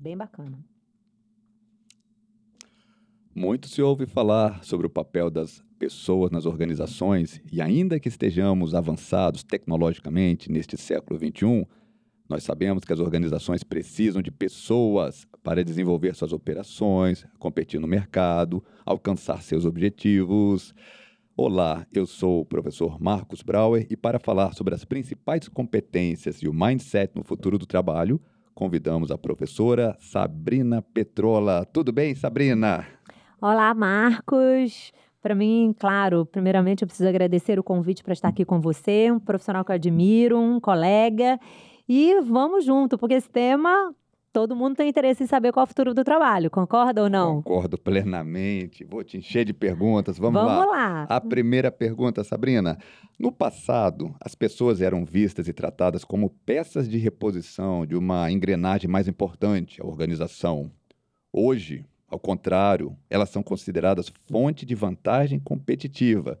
bem bacana. Muito se ouve falar sobre o papel das pessoas nas organizações e, ainda que estejamos avançados tecnologicamente neste século XXI, nós sabemos que as organizações precisam de pessoas para desenvolver suas operações, competir no mercado, alcançar seus objetivos. Olá, eu sou o professor Marcos Brauer e para falar sobre as principais competências e o mindset no futuro do trabalho, convidamos a professora Sabrina Petrola. Tudo bem, Sabrina? Olá, Marcos. Para mim, claro, primeiramente eu preciso agradecer o convite para estar aqui com você, um profissional que eu admiro, um colega. E vamos junto, porque esse tema todo mundo tem interesse em saber qual é o futuro do trabalho, concorda ou não? Concordo plenamente. Vou te encher de perguntas. Vamos, Vamos lá. lá. A primeira pergunta, Sabrina. No passado, as pessoas eram vistas e tratadas como peças de reposição de uma engrenagem mais importante, a organização. Hoje, ao contrário, elas são consideradas fonte de vantagem competitiva.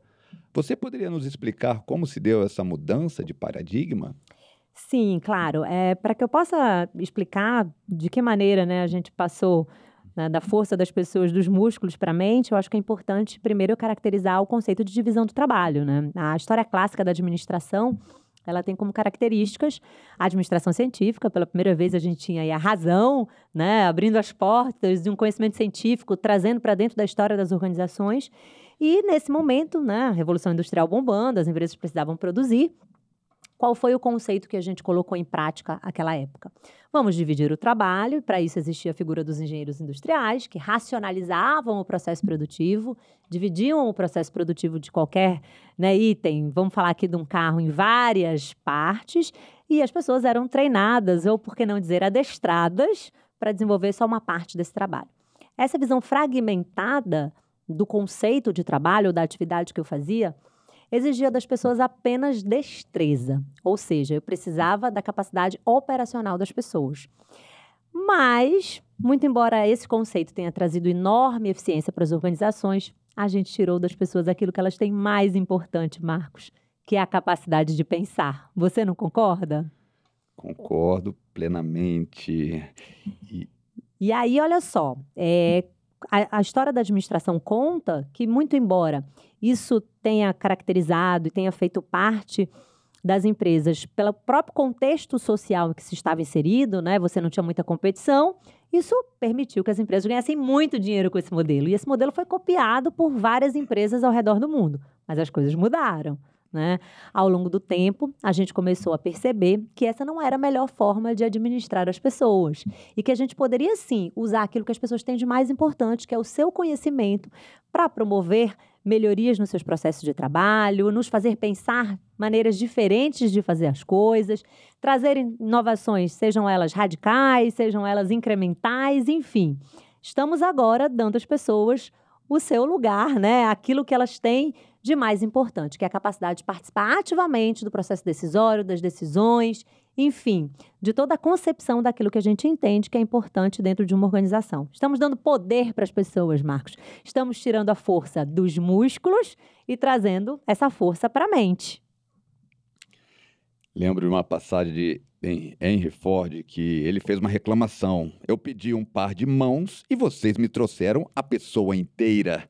Você poderia nos explicar como se deu essa mudança de paradigma? Sim, claro. É, para que eu possa explicar de que maneira né, a gente passou né, da força das pessoas, dos músculos para a mente, eu acho que é importante primeiro eu caracterizar o conceito de divisão do trabalho. Né? A história clássica da administração ela tem como características a administração científica. Pela primeira vez a gente tinha a razão, né, abrindo as portas de um conhecimento científico, trazendo para dentro da história das organizações. E nesse momento, né, a revolução industrial bombando, as empresas precisavam produzir. Qual foi o conceito que a gente colocou em prática naquela época? Vamos dividir o trabalho, para isso existia a figura dos engenheiros industriais, que racionalizavam o processo produtivo, dividiam o processo produtivo de qualquer né, item, vamos falar aqui de um carro, em várias partes, e as pessoas eram treinadas, ou por que não dizer adestradas, para desenvolver só uma parte desse trabalho. Essa visão fragmentada do conceito de trabalho, ou da atividade que eu fazia, exigia das pessoas apenas destreza, ou seja, eu precisava da capacidade operacional das pessoas. Mas, muito embora esse conceito tenha trazido enorme eficiência para as organizações, a gente tirou das pessoas aquilo que elas têm mais importante, Marcos, que é a capacidade de pensar. Você não concorda? Concordo plenamente. E, e aí, olha só, é, a, a, história da administração conta que, muito embora isso tenha caracterizado e tenha feito parte das empresas pelo próprio contexto social em que se estava inserido, né? Você não tinha muita competição. Isso permitiu que as empresas ganhassem muito dinheiro com esse modelo. E esse modelo foi copiado por várias empresas ao redor do mundo. Mas as coisas mudaram. Né? Ao longo do tempo, a gente começou a perceber que essa não era a melhor forma de administrar as pessoas e que a gente poderia sim usar aquilo que as pessoas têm de mais importante, que é o seu conhecimento, para promover melhorias nos seus processos de trabalho, nos fazer pensar maneiras diferentes de fazer as coisas, trazer inovações, sejam elas radicais, sejam elas incrementais, enfim. Estamos agora dando às pessoas o seu lugar, né? Aquilo que elas têm de mais importante, que é a capacidade de participar ativamente do processo decisório, das decisões, enfim, de toda a concepção daquilo que a gente entende que é importante dentro de uma organização. Estamos dando poder para as pessoas, Marcos. Estamos tirando a força dos músculos e trazendo essa força para a mente. Lembro de uma passagem de Henry Ford que ele fez uma reclamação. Eu pedi um par de mãos e vocês me trouxeram a pessoa inteira.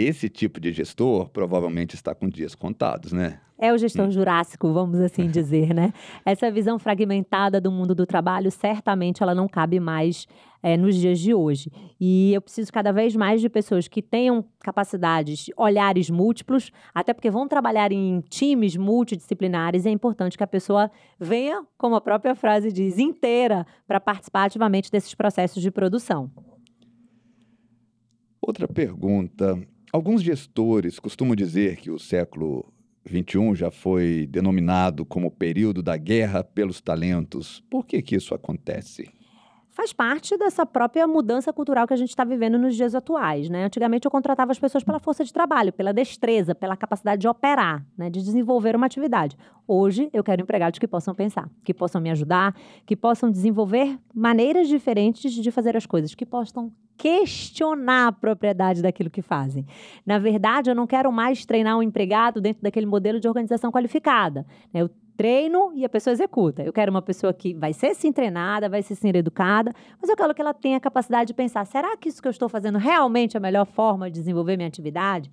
Esse tipo de gestor provavelmente está com dias contados, né? É o gestor hum. jurássico, vamos assim dizer, né? Essa visão fragmentada do mundo do trabalho, certamente ela não cabe mais é, nos dias de hoje. E eu preciso cada vez mais de pessoas que tenham capacidades, olhares múltiplos, até porque vão trabalhar em times multidisciplinares. E é importante que a pessoa venha, como a própria frase diz, inteira para participar ativamente desses processos de produção. Outra pergunta Alguns gestores costumam dizer que o século XXI já foi denominado como período da guerra pelos talentos. Por que, que isso acontece? faz parte dessa própria mudança cultural que a gente está vivendo nos dias atuais. Né? Antigamente eu contratava as pessoas pela força de trabalho, pela destreza, pela capacidade de operar, né? de desenvolver uma atividade. Hoje eu quero empregados que possam pensar, que possam me ajudar, que possam desenvolver maneiras diferentes de fazer as coisas, que possam questionar a propriedade daquilo que fazem. Na verdade, eu não quero mais treinar um empregado dentro daquele modelo de organização qualificada. Né? Eu treino e a pessoa executa. Eu quero uma pessoa que vai ser sim treinada, vai ser sim educada, mas eu quero que ela tenha a capacidade de pensar: será que isso que eu estou fazendo realmente é a melhor forma de desenvolver minha atividade?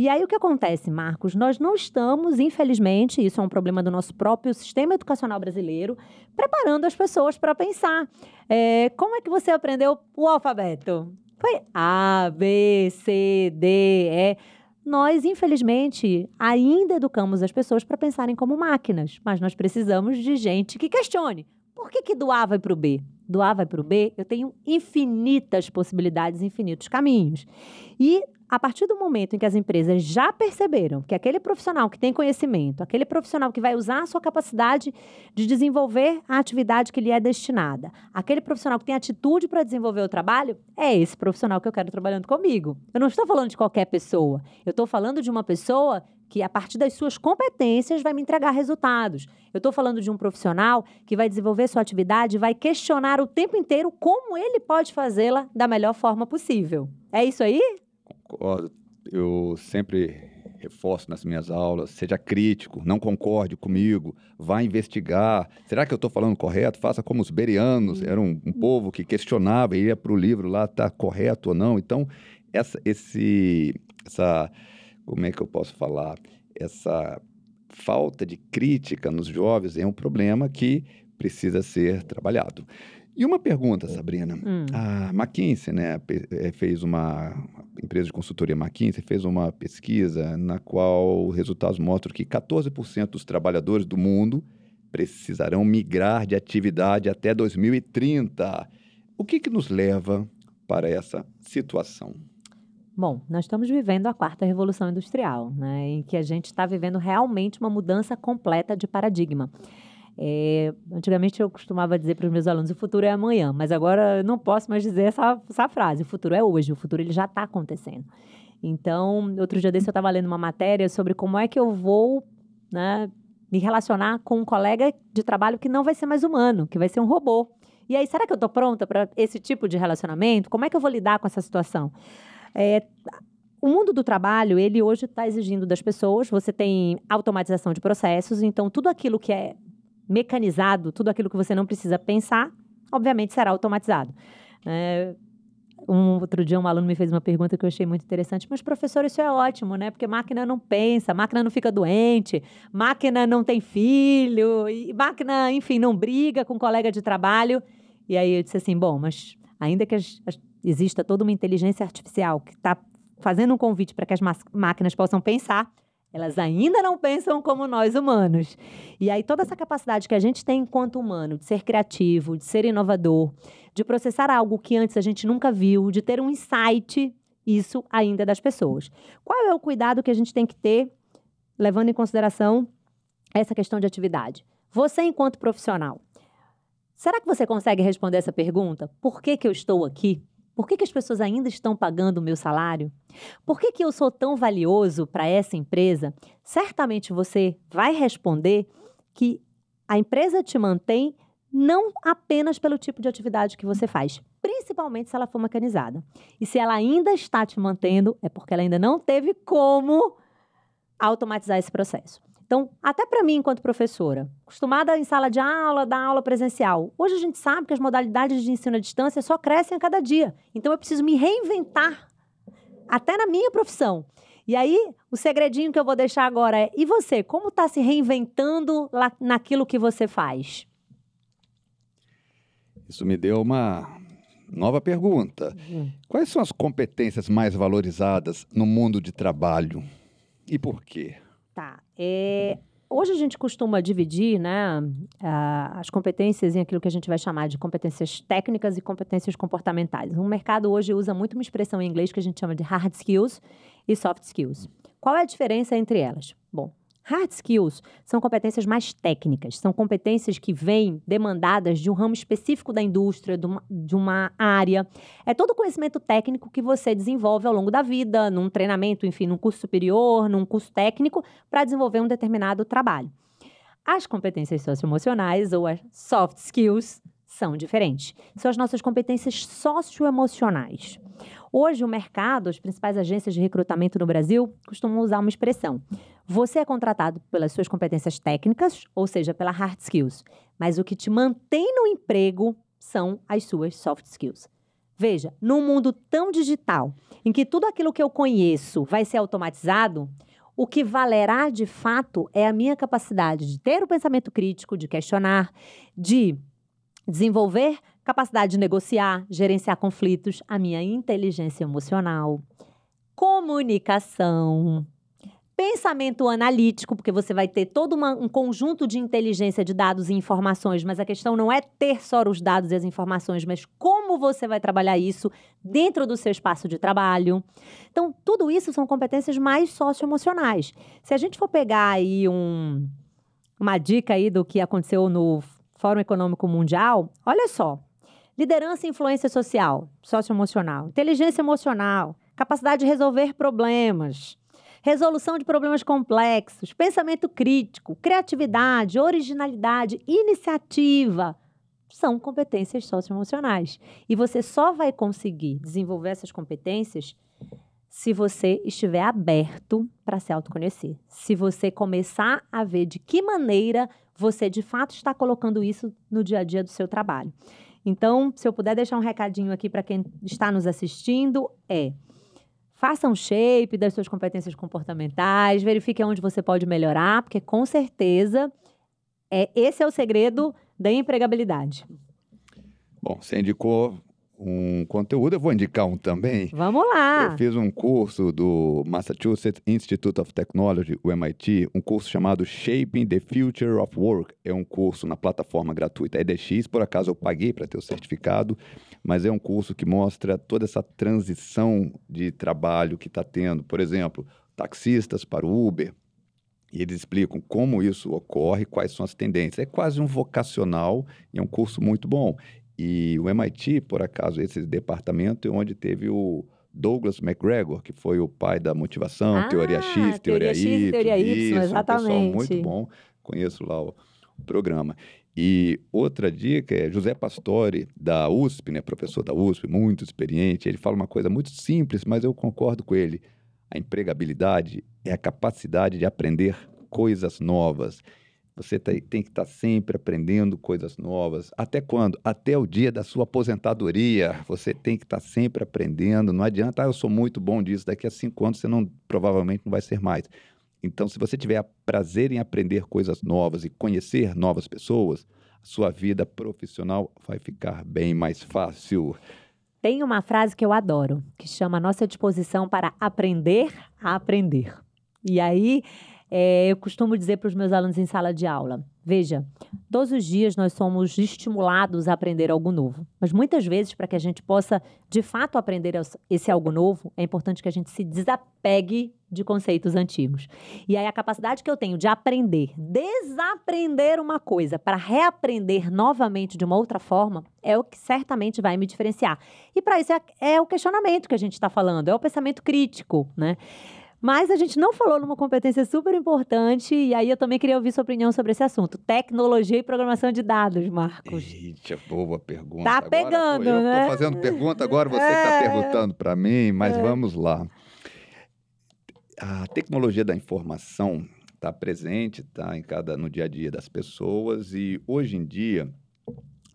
E aí o que acontece, Marcos? Nós não estamos, infelizmente, isso é um problema do nosso próprio sistema educacional brasileiro, preparando as pessoas para pensar. É, como é que você aprendeu o alfabeto? Foi A, B, C, D, E. Nós, infelizmente, ainda educamos as pessoas para pensarem como máquinas, mas nós precisamos de gente que questione. Por que, que do A vai para o B? Do A vai para o B, eu tenho infinitas possibilidades, infinitos caminhos. E a partir do momento em que as empresas já perceberam que aquele profissional que tem conhecimento, aquele profissional que vai usar a sua capacidade de desenvolver a atividade que lhe é destinada, aquele profissional que tem atitude para desenvolver o trabalho, é esse profissional que eu quero trabalhando comigo. Eu não estou falando de qualquer pessoa, eu estou falando de uma pessoa que, a partir das suas competências, vai me entregar resultados. Eu estou falando de um profissional que vai desenvolver sua atividade, vai questionar o tempo inteiro como ele pode fazê-la da melhor forma possível. É isso aí? Eu sempre reforço nas minhas aulas, seja crítico, não concorde comigo, vá investigar. Será que eu estou falando correto? Faça como os berianos, era um, um povo que questionava, ia para o livro lá, está correto ou não. Então, essa, esse, essa, como é que eu posso falar? Essa falta de crítica nos jovens é um problema que precisa ser trabalhado. E uma pergunta, Sabrina. Hum. A McKinsey, né, eh, fez uma empresa de consultoria McKinsey fez uma pesquisa na qual os resultados mostram que 14% dos trabalhadores do mundo precisarão migrar de atividade até 2030. O que, que nos leva para essa situação? Bom, nós estamos vivendo a quarta revolução industrial, né, em que a gente está vivendo realmente uma mudança completa de paradigma. É, antigamente eu costumava dizer para os meus alunos: o futuro é amanhã, mas agora não posso mais dizer essa, essa frase. O futuro é hoje, o futuro ele já está acontecendo. Então, outro dia desse eu estava lendo uma matéria sobre como é que eu vou né, me relacionar com um colega de trabalho que não vai ser mais humano, que vai ser um robô. E aí, será que eu estou pronta para esse tipo de relacionamento? Como é que eu vou lidar com essa situação? É, o mundo do trabalho, ele hoje está exigindo das pessoas, você tem automatização de processos, então tudo aquilo que é mecanizado, tudo aquilo que você não precisa pensar, obviamente será automatizado. É, um outro dia um aluno me fez uma pergunta que eu achei muito interessante, mas professor, isso é ótimo, né? Porque máquina não pensa, máquina não fica doente, máquina não tem filho, máquina, enfim, não briga com um colega de trabalho. E aí eu disse assim, bom, mas ainda que exista toda uma inteligência artificial que está fazendo um convite para que as máquinas possam pensar, elas ainda não pensam como nós humanos. E aí, toda essa capacidade que a gente tem enquanto humano de ser criativo, de ser inovador, de processar algo que antes a gente nunca viu, de ter um insight, isso ainda é das pessoas. Qual é o cuidado que a gente tem que ter, levando em consideração essa questão de atividade? Você, enquanto profissional, será que você consegue responder essa pergunta? Por que, que eu estou aqui? Por que, que as pessoas ainda estão pagando o meu salário? Por que, que eu sou tão valioso para essa empresa? Certamente você vai responder que a empresa te mantém não apenas pelo tipo de atividade que você faz, principalmente se ela for mecanizada. E se ela ainda está te mantendo, é porque ela ainda não teve como automatizar esse processo. Então, até para mim, enquanto professora, acostumada em sala de aula, dar aula presencial, hoje a gente sabe que as modalidades de ensino à distância só crescem a cada dia. Então, eu preciso me reinventar, até na minha profissão. E aí, o segredinho que eu vou deixar agora é: e você, como está se reinventando lá naquilo que você faz? Isso me deu uma nova pergunta. Uhum. Quais são as competências mais valorizadas no mundo de trabalho e por quê? Tá. É, hoje a gente costuma dividir né, as competências em aquilo que a gente vai chamar de competências técnicas e competências comportamentais. O mercado hoje usa muito uma expressão em inglês que a gente chama de hard skills e soft skills. Qual é a diferença entre elas? Bom, Hard skills são competências mais técnicas, são competências que vêm demandadas de um ramo específico da indústria, de uma, de uma área. É todo o conhecimento técnico que você desenvolve ao longo da vida, num treinamento, enfim, num curso superior, num curso técnico, para desenvolver um determinado trabalho. As competências socioemocionais, ou as soft skills, são diferentes. São as nossas competências socioemocionais. Hoje, o mercado, as principais agências de recrutamento no Brasil costumam usar uma expressão. Você é contratado pelas suas competências técnicas, ou seja, pela hard skills, mas o que te mantém no emprego são as suas soft skills. Veja, num mundo tão digital, em que tudo aquilo que eu conheço vai ser automatizado, o que valerá de fato é a minha capacidade de ter o pensamento crítico, de questionar, de desenvolver capacidade de negociar, gerenciar conflitos, a minha inteligência emocional, comunicação, pensamento analítico, porque você vai ter todo uma, um conjunto de inteligência de dados e informações, mas a questão não é ter só os dados e as informações, mas como você vai trabalhar isso dentro do seu espaço de trabalho. Então, tudo isso são competências mais socioemocionais. Se a gente for pegar aí um, uma dica aí do que aconteceu no Fórum Econômico Mundial, olha só. Liderança e influência social, socioemocional, inteligência emocional, capacidade de resolver problemas, resolução de problemas complexos, pensamento crítico, criatividade, originalidade, iniciativa. São competências socioemocionais. E você só vai conseguir desenvolver essas competências se você estiver aberto para se autoconhecer. Se você começar a ver de que maneira você de fato está colocando isso no dia a dia do seu trabalho. Então, se eu puder deixar um recadinho aqui para quem está nos assistindo, é Faça um shape das suas competências comportamentais, verifique onde você pode melhorar, porque com certeza é, esse é o segredo da empregabilidade. Bom, você indicou um conteúdo, eu vou indicar um também. Vamos lá! Eu fiz um curso do Massachusetts Institute of Technology, o MIT, um curso chamado Shaping the Future of Work. É um curso na plataforma gratuita EDX, por acaso eu paguei para ter o certificado, mas é um curso que mostra toda essa transição de trabalho que está tendo. Por exemplo, taxistas para o Uber, e eles explicam como isso ocorre, quais são as tendências. É quase um vocacional e é um curso muito bom. E o MIT, por acaso, esse departamento é onde teve o Douglas McGregor, que foi o pai da motivação, ah, teoria X, teoria, teoria X, Y, teoria Y, isso, exatamente. Um muito bom, conheço lá o, o programa. E outra dica é José Pastore, da USP, né, professor da USP, muito experiente, ele fala uma coisa muito simples, mas eu concordo com ele. A empregabilidade é a capacidade de aprender coisas novas. Você tem que estar tá sempre aprendendo coisas novas. Até quando? Até o dia da sua aposentadoria. Você tem que estar tá sempre aprendendo. Não adianta, ah, eu sou muito bom disso. Daqui a cinco anos você não, provavelmente não vai ser mais. Então, se você tiver prazer em aprender coisas novas e conhecer novas pessoas, sua vida profissional vai ficar bem mais fácil. Tem uma frase que eu adoro, que chama Nossa Disposição para Aprender a Aprender. E aí é, eu costumo dizer para os meus alunos em sala de aula: veja, todos os dias nós somos estimulados a aprender algo novo, mas muitas vezes, para que a gente possa de fato aprender esse algo novo, é importante que a gente se desapegue de conceitos antigos. E aí, a capacidade que eu tenho de aprender, desaprender uma coisa para reaprender novamente de uma outra forma, é o que certamente vai me diferenciar. E para isso é, é o questionamento que a gente está falando, é o pensamento crítico, né? Mas a gente não falou numa competência super importante, e aí eu também queria ouvir sua opinião sobre esse assunto: tecnologia e programação de dados, Marcos. Eita, boa pergunta. Tá pegando, agora, né? Eu tô fazendo pergunta, agora você tá é... está perguntando para mim, mas é... vamos lá. A tecnologia da informação está presente, está em cada no dia a dia das pessoas e hoje em dia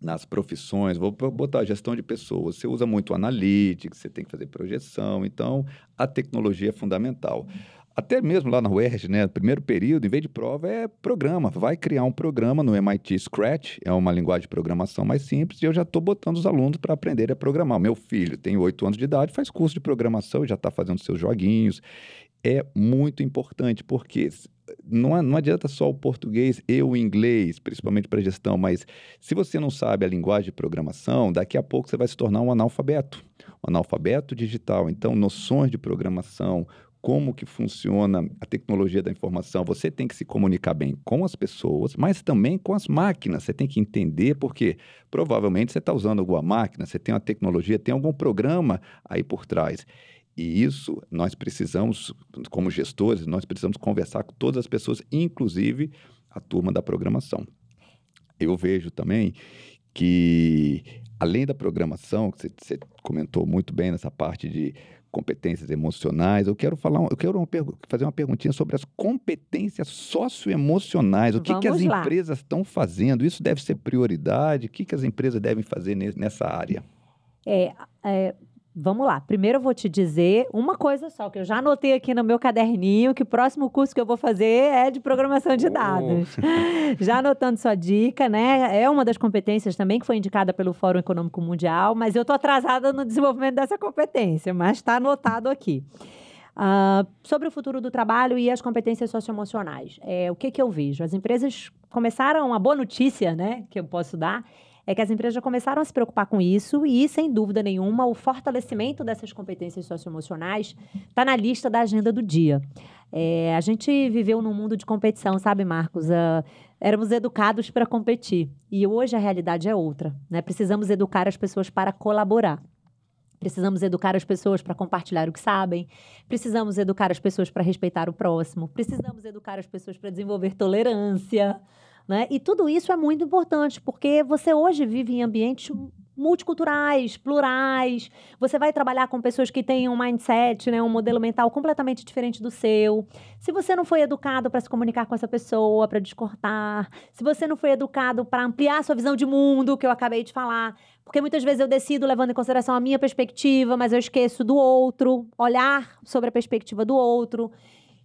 nas profissões, vou botar gestão de pessoas, você usa muito analytics, você tem que fazer projeção, então a tecnologia é fundamental. Até mesmo lá na UERJ, né, primeiro período, em vez de prova, é programa. Vai criar um programa no MIT Scratch, é uma linguagem de programação mais simples, e eu já estou botando os alunos para aprender a programar. Meu filho tem oito anos de idade, faz curso de programação e já está fazendo seus joguinhos. É muito importante, porque não, não adianta só o português e o inglês, principalmente para gestão, mas se você não sabe a linguagem de programação, daqui a pouco você vai se tornar um analfabeto, um analfabeto digital. Então, noções de programação, como que funciona a tecnologia da informação, você tem que se comunicar bem com as pessoas, mas também com as máquinas. Você tem que entender porque provavelmente você está usando alguma máquina, você tem uma tecnologia, tem algum programa aí por trás. E isso nós precisamos, como gestores, nós precisamos conversar com todas as pessoas, inclusive a turma da programação. Eu vejo também que, além da programação, que você comentou muito bem nessa parte de competências emocionais. Eu quero falar, eu quero uma fazer uma perguntinha sobre as competências socioemocionais. O que, que as lá. empresas estão fazendo? Isso deve ser prioridade? O que, que as empresas devem fazer ne- nessa área? É, é, vamos lá. Primeiro eu vou te dizer uma coisa só, que eu já anotei aqui no meu caderninho, que o próximo curso que eu vou fazer é de programação de Oh. dados. já anotando sua dica, né? É uma das competências também que foi indicada pelo Fórum Econômico Mundial, mas eu estou atrasada no desenvolvimento dessa competência, mas está anotado aqui. Ah, sobre o futuro do trabalho e as competências socioemocionais. É, o que, que eu vejo? As empresas começaram, uma boa notícia né, que eu posso dar, é que as empresas já começaram a se preocupar com isso e, sem dúvida nenhuma, o fortalecimento dessas competências socioemocionais está na lista da agenda do dia. É, a gente viveu num mundo de competição, sabe, Marcos? Ah, éramos educados para competir e hoje a realidade é outra. Né? Precisamos educar as pessoas para colaborar. Precisamos educar as pessoas para compartilhar o que sabem. Precisamos educar as pessoas para respeitar o próximo. Precisamos educar as pessoas para desenvolver tolerância. Né? E tudo isso é muito importante, porque você hoje vive em ambientes multiculturais, plurais. Você vai trabalhar com pessoas que têm um mindset, né, um modelo mental completamente diferente do seu. Se você não foi educado para se comunicar com essa pessoa, para discordar, se você não foi educado para ampliar sua visão de mundo, que eu acabei de falar, porque muitas vezes eu decido levando em consideração a minha perspectiva, mas eu esqueço do outro, olhar sobre a perspectiva do outro.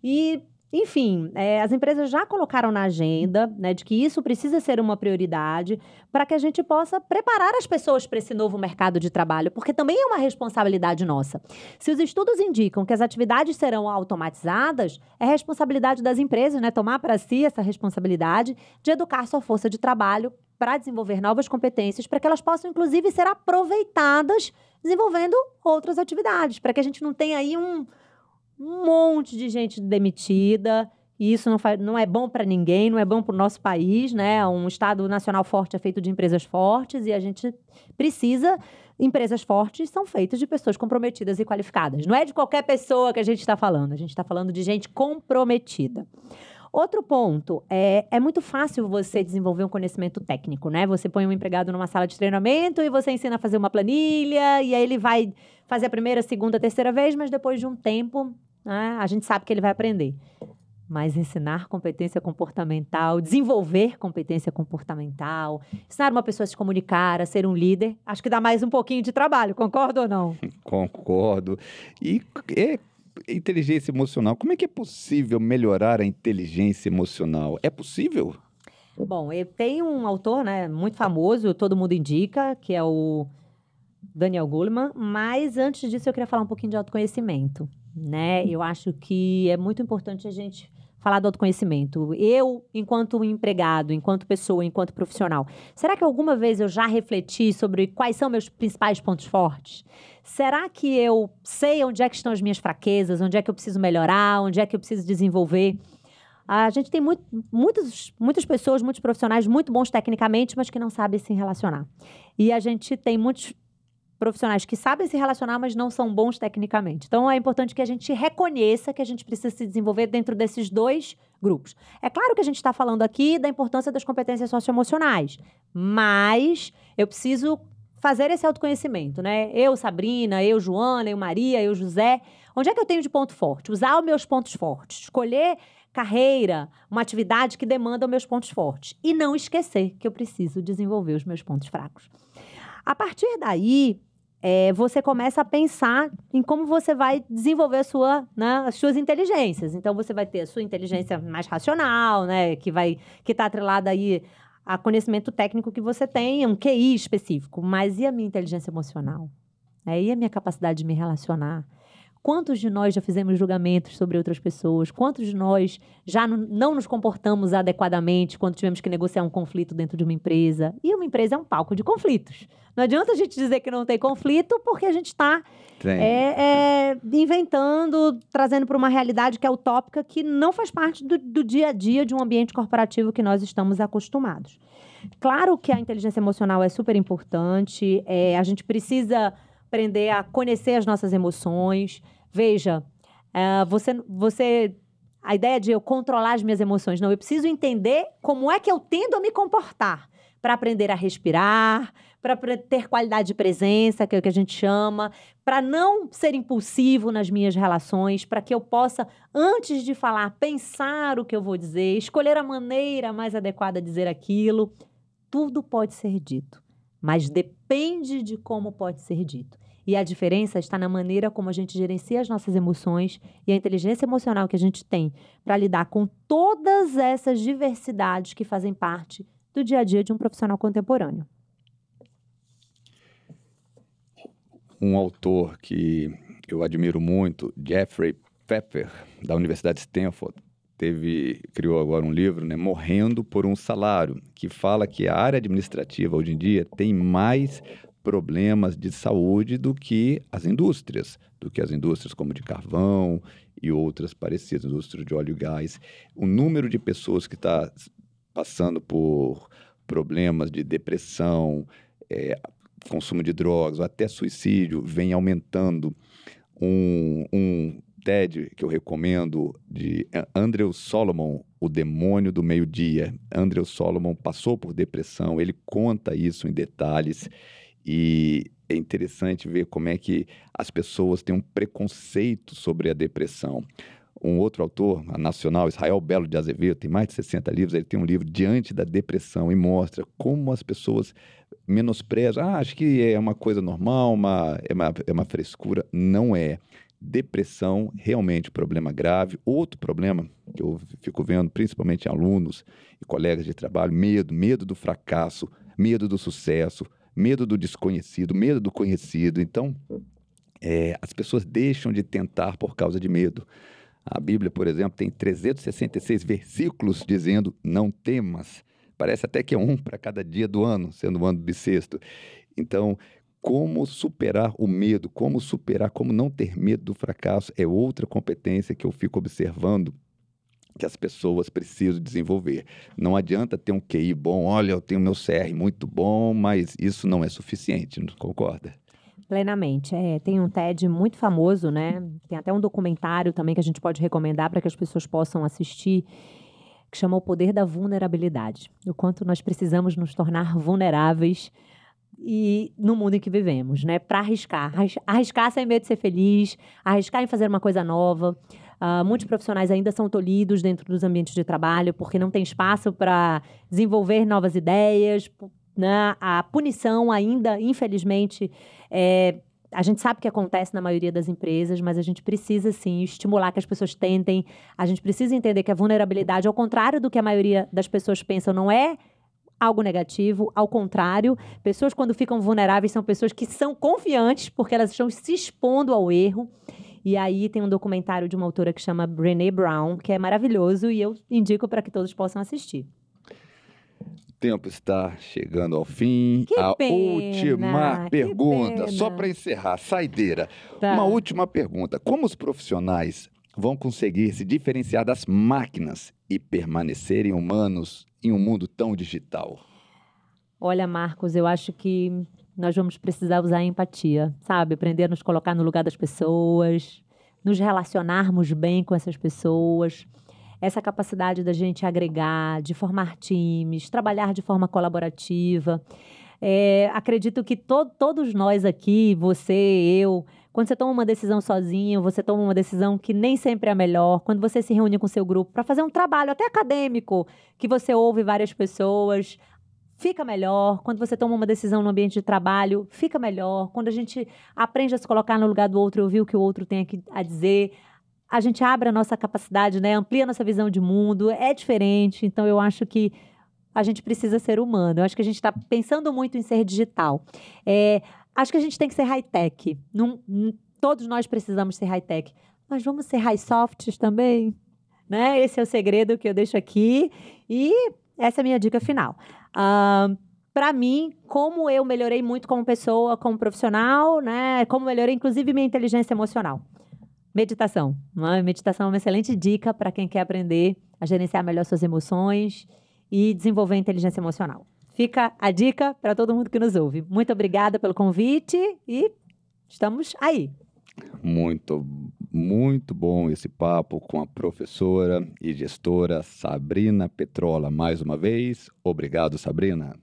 E enfim, é, as empresas já colocaram na agenda né, de que isso precisa ser uma prioridade para que a gente possa preparar as pessoas para esse novo mercado de trabalho, porque também é uma responsabilidade nossa. Se os estudos indicam que as atividades serão automatizadas, é responsabilidade das empresas né, tomar para si essa responsabilidade de educar sua força de trabalho para desenvolver novas competências, para que elas possam, inclusive, ser aproveitadas desenvolvendo outras atividades, para que a gente não tenha aí um um monte de gente demitida. E isso não, faz, não é bom para ninguém, não é bom para o nosso país, né? Um Estado nacional forte é feito de empresas fortes e a gente precisa. Empresas fortes são feitas de pessoas comprometidas e qualificadas. Não é de qualquer pessoa que a gente está falando, a gente está falando de gente comprometida. Outro ponto, é, é muito fácil você desenvolver um conhecimento técnico, né? Você põe um empregado numa sala de treinamento e você ensina a fazer uma planilha, e aí ele vai fazer a primeira, segunda, terceira vez, mas depois de um tempo, né, a gente sabe que ele vai aprender. Mas ensinar competência comportamental, desenvolver competência comportamental, ensinar uma pessoa a se comunicar, a ser um líder, acho que dá mais um pouquinho de trabalho, concorda ou não? Concordo. E é, inteligência emocional, como é que é possível melhorar a inteligência emocional? É possível? Bom, tenho um autor, né, muito famoso, todo mundo indica, que é o Daniel Goleman, mas antes disso eu queria falar um pouquinho de autoconhecimento, né? Eu acho que é muito importante a gente falar do autoconhecimento. Eu, enquanto empregado, enquanto pessoa, enquanto profissional, será que alguma vez eu já refleti sobre quais são meus principais pontos fortes? Será que eu sei onde é que estão as minhas fraquezas, onde é que eu preciso melhorar, onde é que eu preciso desenvolver? A gente tem muito, muitos, muitas pessoas, muitos profissionais muito bons tecnicamente, mas que não sabem se relacionar. E a gente tem muitos profissionais que sabem se relacionar, mas não são bons tecnicamente. Então é importante que a gente reconheça que a gente precisa se desenvolver dentro desses dois grupos. É claro que a gente está falando aqui da importância das competências socioemocionais, mas eu preciso fazer esse autoconhecimento, né? Eu, Sabrina, eu, Joana, eu, Maria, eu, José. Onde é que eu tenho de ponto forte? Usar os meus pontos fortes. Escolher carreira, uma atividade que demanda os meus pontos fortes. E não esquecer que eu preciso desenvolver os meus pontos fracos. A partir daí, é, você começa a pensar em como você vai desenvolver sua, né, as suas inteligências. Então, você vai ter a sua inteligência mais racional, né, que que está atrelada aí a conhecimento técnico que você tem, um QI específico. Mas e a minha inteligência emocional? É, e a minha capacidade de me relacionar? Quantos de nós já fizemos julgamentos sobre outras pessoas? Quantos de nós já não nos comportamos adequadamente quando tivemos que negociar um conflito dentro de uma empresa? E uma empresa é um palco de conflitos. Não adianta a gente dizer que não tem conflito, porque a gente está é, é, inventando, trazendo para uma realidade que é utópica, que não faz parte do, do dia a dia de um ambiente corporativo que nós estamos acostumados. Claro que a inteligência emocional é super importante, é, a gente precisa aprender a conhecer as nossas emoções. Veja, uh, você, você. A ideia de eu controlar as minhas emoções. Não, eu preciso entender como é que eu tendo a me comportar para aprender a respirar, para ter qualidade de presença, que é o que a gente chama, para não ser impulsivo nas minhas relações, para que eu possa, antes de falar, pensar o que eu vou dizer, escolher a maneira mais adequada de dizer aquilo. Tudo pode ser dito, mas depende de como pode ser dito. E a diferença está na maneira como a gente gerencia as nossas emoções e a inteligência emocional que a gente tem para lidar com todas essas diversidades que fazem parte do dia a dia de um profissional contemporâneo. Um autor que eu admiro muito, Jeffrey Pepper, da Universidade de Stanford, teve, criou agora um livro, né, Morrendo por um Salário, que fala que a área administrativa hoje em dia tem mais problemas de saúde do que as indústrias, do que as indústrias como de carvão e outras parecidas, indústria de óleo e gás. O número de pessoas que está passando por problemas de depressão, é, consumo de drogas, até suicídio, vem aumentando. Um, um TED que eu recomendo de Andrew Solomon, O Demônio do Meio-Dia. Andrew Solomon passou por depressão, ele conta isso em detalhes e é interessante ver como é que as pessoas têm um preconceito sobre a depressão. Um outro autor, a nacional, Israel Belo de Azevedo, tem mais de 60 livros, ele tem um livro Diante da Depressão e mostra como as pessoas menosprezam. Ah, acho que é uma coisa normal, uma, é, uma, é uma frescura. Não é. Depressão, realmente, problema grave. Outro problema que eu fico vendo, principalmente em alunos e colegas de trabalho, medo, medo do fracasso, medo do sucesso, medo do desconhecido, medo do conhecido. Então, é, as pessoas deixam de tentar por causa de medo. A Bíblia, por exemplo, tem 366 versículos dizendo não temas. Parece até que é um para cada dia do ano, sendo o ano bissexto. Então, como superar o medo, como superar, como não ter medo do fracasso, é outra competência que eu fico observando que as pessoas precisam desenvolver. Não adianta ter um QI bom, olha, eu tenho meu CR muito bom, mas isso não é suficiente, não concorda? Plenamente. É, tem um TED muito famoso, né? Tem até um documentário também que a gente pode recomendar para que as pessoas possam assistir, que chama O Poder da Vulnerabilidade. O quanto nós precisamos nos tornar vulneráveis e no mundo em que vivemos, né? Para arriscar. Arriscar sem medo de ser feliz, arriscar em fazer uma coisa nova. Uh, muitos profissionais ainda são tolhidos dentro dos ambientes de trabalho porque não tem espaço para desenvolver novas ideias. Né? A punição ainda, infelizmente, é, a gente sabe que acontece na maioria das empresas, mas a gente precisa sim estimular que as pessoas tentem. A gente precisa entender que a vulnerabilidade, ao contrário do que a maioria das pessoas pensam, não é algo negativo. Ao contrário, pessoas quando ficam vulneráveis são pessoas que são confiantes porque elas estão se expondo ao erro. E aí tem um documentário de uma autora que chama Brené Brown, que é maravilhoso e eu indico para que todos possam assistir. O tempo está chegando ao fim. Que a pena, última pergunta, só para encerrar, saideira. Tá. Uma última pergunta. Como os profissionais vão conseguir se diferenciar das máquinas e permanecerem humanos em um mundo tão digital? Olha, Marcos, eu acho que nós vamos precisar usar a empatia, sabe? Aprender a nos colocar no lugar das pessoas, nos relacionarmos bem com essas pessoas. Essa capacidade da gente agregar, de formar times, trabalhar de forma colaborativa. É, acredito que to todos nós aqui, você, eu, quando você toma uma decisão sozinho, você toma uma decisão que nem sempre é a melhor. Quando você se reúne com seu grupo para fazer um trabalho até acadêmico, que você ouve várias pessoas, fica melhor. Quando você toma uma decisão no ambiente de trabalho, fica melhor. Quando a gente aprende a se colocar no lugar do outro e ouvir o que o outro tem a dizer, a gente abre a nossa capacidade, né? amplia a nossa visão de mundo, é diferente. Então, eu acho que a gente precisa ser humano. Eu acho que a gente está pensando muito em ser digital. É, acho que a gente tem que ser high-tech. Todos nós precisamos ser high-tech. Mas vamos ser high-softs também? Né? Esse é o segredo que eu deixo aqui. E essa é a minha dica final. Uh, para mim, como eu melhorei muito como pessoa, como profissional, né? Como melhorei, inclusive, minha inteligência emocional. Meditação. Né? Meditação é uma excelente dica para quem quer aprender a gerenciar melhor suas emoções e desenvolver inteligência emocional. Fica a dica para todo mundo que nos ouve. Muito obrigada pelo convite e estamos aí. Muito, muito bom esse papo com a professora e gestora Sabrina Petrola. Mais uma vez, obrigado, Sabrina.